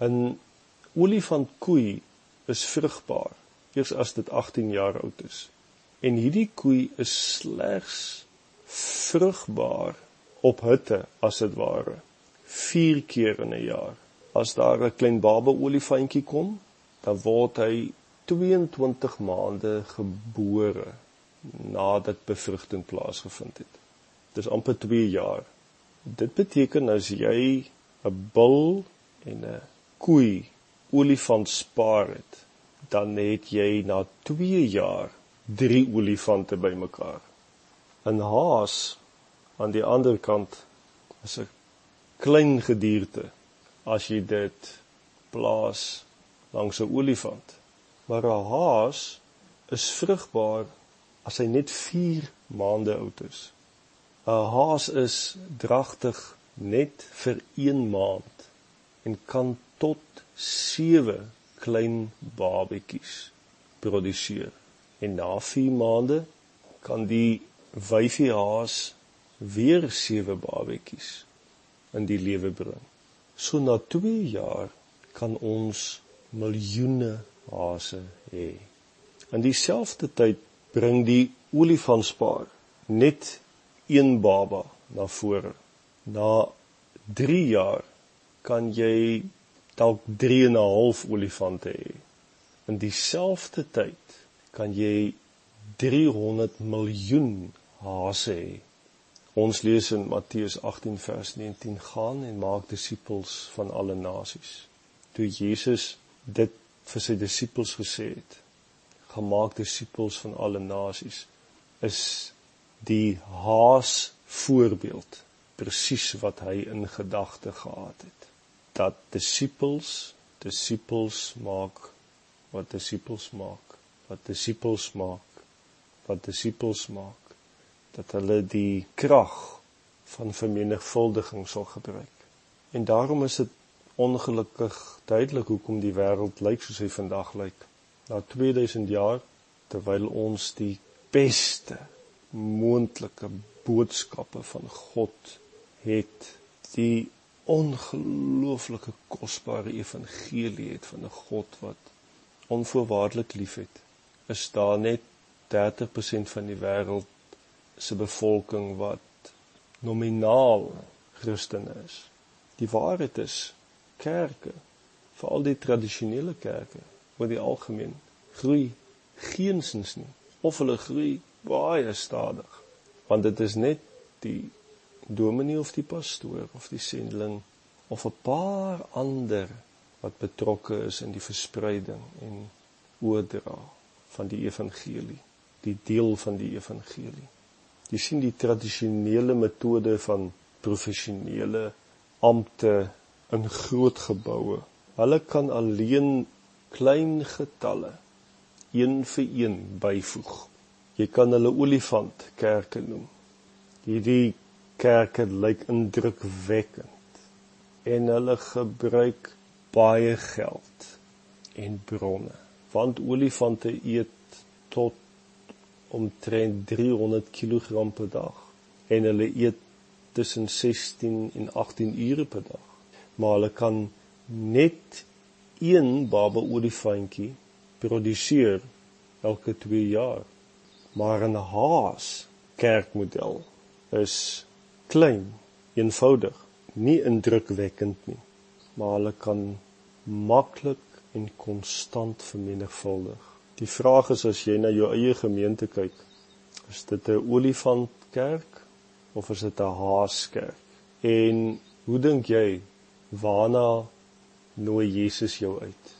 'n olifantkoei is vrugbaar eers as dit 18 jaar oud is. En hierdie koei is slegs vrugbaar op hitte as dit ware 4 keer in 'n jaar. As daar 'n klein baba olifantjie kom, dan word hy 22 maande gebore nadat bevrugting plaasgevind het. Dis amper 2 jaar. Dit beteken as jy 'n bul en 'n koei olifant spaar het, dan het jy na 2 jaar 3 olifante bymekaar. 'n Haas aan die ander kant is 'n klein gedierte as jy dit plaas langs 'n olifant. Maar 'n haas is vrugbaar as hy net 4 maande oud is. 'n Haas is dragtig net vir 1 maand en kan tot 7 klein babetjies produseer. En na 4 maande kan die wyfie haas weer 7 babetjies in die lewe bring. So na 2 jaar kan ons miljoene hase hê. In dieselfde tyd bring die olifantspaar net een baba na vore. Na 3 jaar kan jy dalk 3 en 'n half olifante hê. In dieselfde tyd kan jy 300 miljoen hase hê. Ons lees in Matteus 18 vers 19 gaan en maak disippels van alle nasies. Toe Jesus dit vir sy disippels gesê het, gemaak disippels van alle nasies, is die haas voorbeeld presies wat hy in gedagte gehad het dat disippels disippels maak wat disippels maak wat disippels maak wat disippels maak dat hulle die krag van vermenigvuldiging sal gebruik. En daarom is dit ongelukkig duidelik hoekom die wêreld lyk soos hy vandag lyk. Na 2000 jaar terwyl ons die beste moontlike boodskappe van God het die ongelooflike kosbare evangelie het van 'n God wat onvoorwaardelik liefhet, is daar net 30% van die wêreld se bevolking wat nominaal Christene is. Die waarheid is kerke, veral die tradisionele kerke, oor die algemeen groei geensins nie of hulle groei baie stadig want dit is net die dominee of die pastoor of die sendeling of 'n paar ander wat betrokke is in die verspreiding en oordra van die evangelie, die deel van die evangelie. Jy sien die tradisionele metode van professionele ampte in groot geboue. Hulle kan alleen klein getalle een vir een byvoeg. Jy kan hulle olifant kerke noem. Hierdie kerke lyk indrukwekkend en hulle gebruik baie geld en bronne want olifante eet tot omtrent 300 kg per dag en hulle eet tussen 16 en 18 ure per dag. Maar hulle kan net een baba olifantjie produseer elke 2 jaar. Maar 'n haas kerkmodel is klein, eenvoudig, nie indrukwekkend nie, maar hulle kan maklik en konstant vermenigvuldig. Die vraag is as jy na jou eie gemeente kyk, is dit 'n olifantkerk of is dit 'n haaskerk? En hoe dink jy waarna nooi Jesus jou uit?